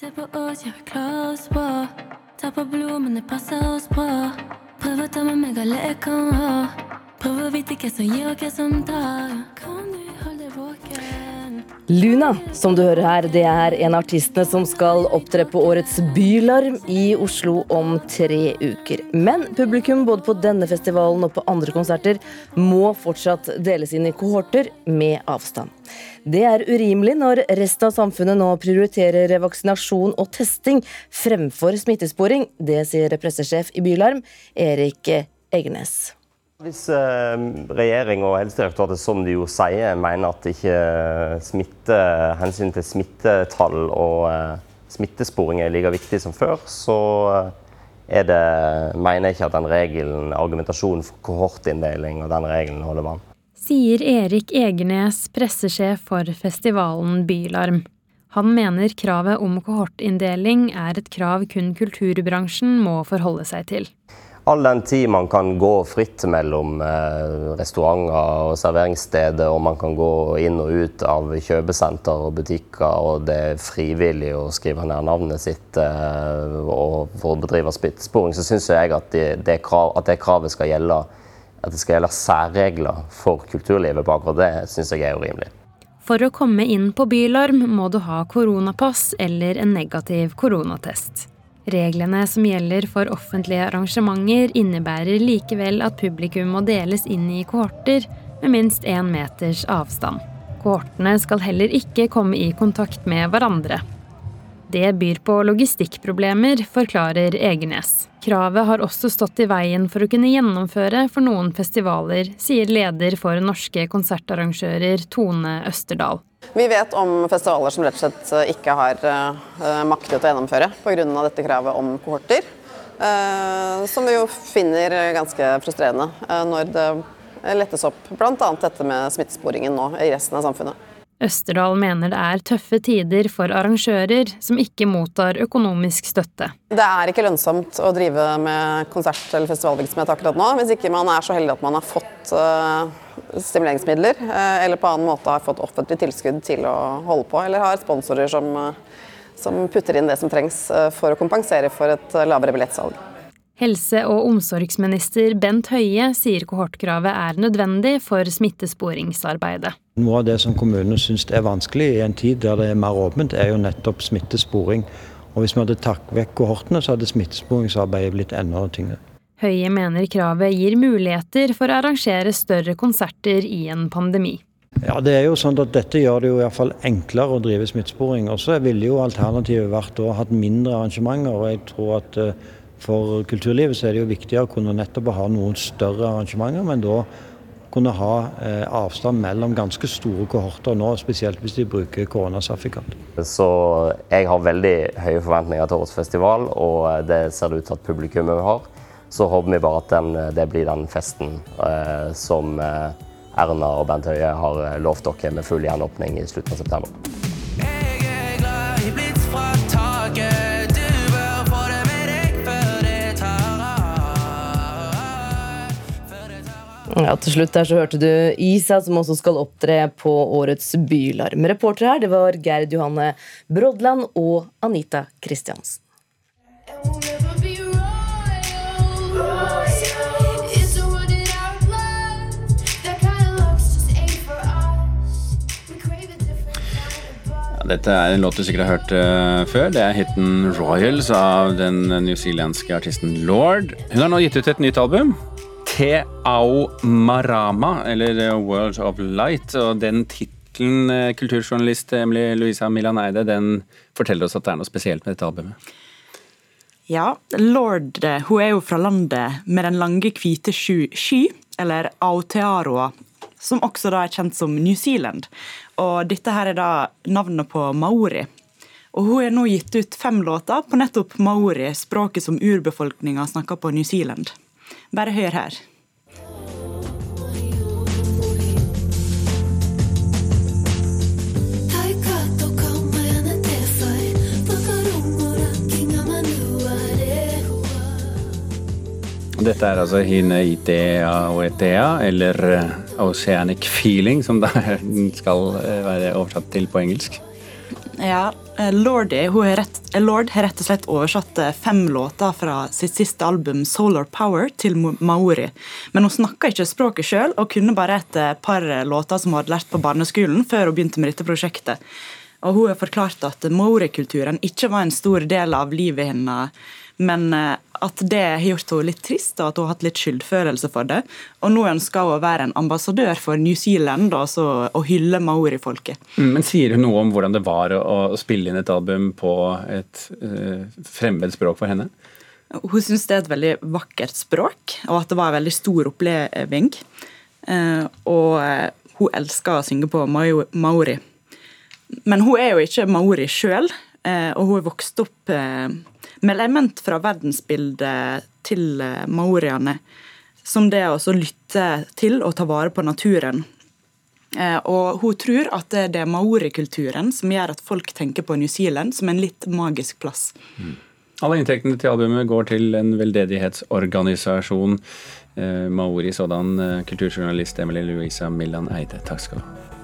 Se på oss, ja, vi klarer oss bra. Ta på blommene, passer oss bra. Prøv å ta med meg alle jeg kan ha. Prøv å vite hva som gir og hva som tar. Luna, som du hører her, det er en av artistene som skal opptre på årets Bylarm i Oslo om tre uker. Men publikum både på denne festivalen og på andre konserter må fortsatt deles inn i kohorter med avstand. Det er urimelig når resten av samfunnet nå prioriterer vaksinasjon og testing fremfor smittesporing. Det sier pressesjef i Bylarm, Erik Egenes. Hvis eh, regjering og Helsedirektoratet, som de jo sier, mener at ikke smitte, hensyn til smittetall og eh, smittesporing er like viktig som før, så er det, mener jeg ikke at den regelen, argumentasjonen for kohortinndeling og den regelen holder vann sier Erik Egenes, pressesjef for festivalen Bylarm. Han mener kravet om kohortinndeling er et krav kun kulturbransjen må forholde seg til. All den tid man kan gå fritt mellom eh, restauranter og serveringssteder, og man kan gå inn og ut av kjøpesenter og butikker, og det er frivillig å skrive ned navnet sitt eh, for å bedrive spyttsporing, så syns jeg at det, det, krav, at det kravet skal gjelde at det skal gjelde særregler for kulturlivet på akkurat det, syns jeg er urimelig. For å komme inn på Bylarm må du ha koronapass eller en negativ koronatest. Reglene som gjelder for offentlige arrangementer, innebærer likevel at publikum må deles inn i kohorter med minst én meters avstand. Kohortene skal heller ikke komme i kontakt med hverandre. Det byr på logistikkproblemer, forklarer Egenes. Kravet har også stått i veien for å kunne gjennomføre for noen festivaler, sier leder for Norske konsertarrangører Tone Østerdal. Vi vet om festivaler som rett og slett eh, ikke har uh, maktet å gjennomføre pga. dette kravet om kohorter. Uh, som vi jo finner ganske frustrerende når det lettes opp bl.a. dette med smittesporingen nå i resten av samfunnet. Østerdal mener det er tøffe tider for arrangører som ikke mottar økonomisk støtte. Det er ikke lønnsomt å drive med konsert- eller festivalvirksomhet akkurat nå, hvis ikke man er så heldig at man har fått uh, stimuleringsmidler, uh, eller på annen måte har fått offentlig tilskudd til å holde på, eller har sponsorer som, uh, som putter inn det som trengs for å kompensere for et lavere billettsalg. Helse- og omsorgsminister Bent Høie sier kohortkravet er nødvendig for smittesporingsarbeidet. Noe av det som kommunene syns er vanskelig i en tid der det er mer åpent, er jo nettopp smittesporing. Og Hvis vi hadde tatt vekk kohortene, så hadde smittesporingsarbeidet blitt enda tyngre. Høie mener kravet gir muligheter for å arrangere større konserter i en pandemi. Ja, det er jo sånn at Dette gjør det jo i hvert fall enklere å drive smittesporing. Og så ville jo alternativet vært å ha hatt mindre arrangementer. og jeg tror at uh, for kulturlivet så er det jo viktig å kunne nettopp ha noen større arrangementer, men da kunne ha eh, avstand mellom ganske store kohorter nå, spesielt hvis de bruker koronasertifikat. Så jeg har veldig høye forventninger til årets festival, og det ser det ut til at publikummet har. Så håper vi bare at den, det blir den festen eh, som eh, Erna og Bent Høie har eh, lovt dere med full gjenåpning i slutten av september. Ja, Til slutt der så hørte du Isa, som også skal opptre på årets Bylarm. Reportere her det var Gerd Johanne Brodland og Anita Kristiansen. Dette er en låt du sikkert har hørt uh, før. Det er hiten 'Royals' av den newzealandske artisten Lord. Hun har nå gitt ut et nytt album. Te Ao Marama, eller World of Light. Og den tittelen, eh, kulturjournalist Emily Louisa Milan Eide, den forteller oss at det er noe spesielt med dette albumet. Ja, Lord eh, hun er jo fra landet med den lange, hvite sky, eller Aotearoa, som også da er kjent som New Zealand. Og dette her er da navnet på maori. Og hun har nå gitt ut fem låter på nettopp maori, språket som urbefolkninga snakker på New Zealand. Bare hør her. Dette er altså Hineitea oetea, eller eh, Oceanic Feeling, som det skal eh, være oversatt til på engelsk. Ja, Eh, Lordi, rett, eh, Lord har rett og slett oversatt eh, fem låter fra sitt siste album 'Solar Power' til maori. Men hun snakka ikke språket sjøl, og kunne bare et par låter som hun hadde lært på barneskolen før hun begynte med dette prosjektet. Og Hun har forklart at maori-kulturen ikke var en stor del av livet hennes men eh, at det har gjort henne litt trist, og at hun har hatt litt skyldfølelse for det. Og nå ønsker hun å være en ambassadør for New Zealand altså å hylle maori-folket. Mm, men Sier hun noe om hvordan det var å spille inn et album på et uh, fremmed språk for henne? Hun syns det er et veldig vakkert språk, og at det var en veldig stor oppleving. Uh, og hun elsker å synge på maori. Men hun er jo ikke maori sjøl, uh, og hun er vokst opp med element fra verdensbildet til eh, maoriene. Som det å lytte til og ta vare på naturen. Eh, og hun tror at det er maorikulturen som gjør at folk tenker på New Zealand som en litt magisk plass. Mm. Alle inntektene til albumet går til en veldedighetsorganisasjon. Eh, Maori sådan, kulturjournalist Emily Louisa Millan Eide, takk skal du ha.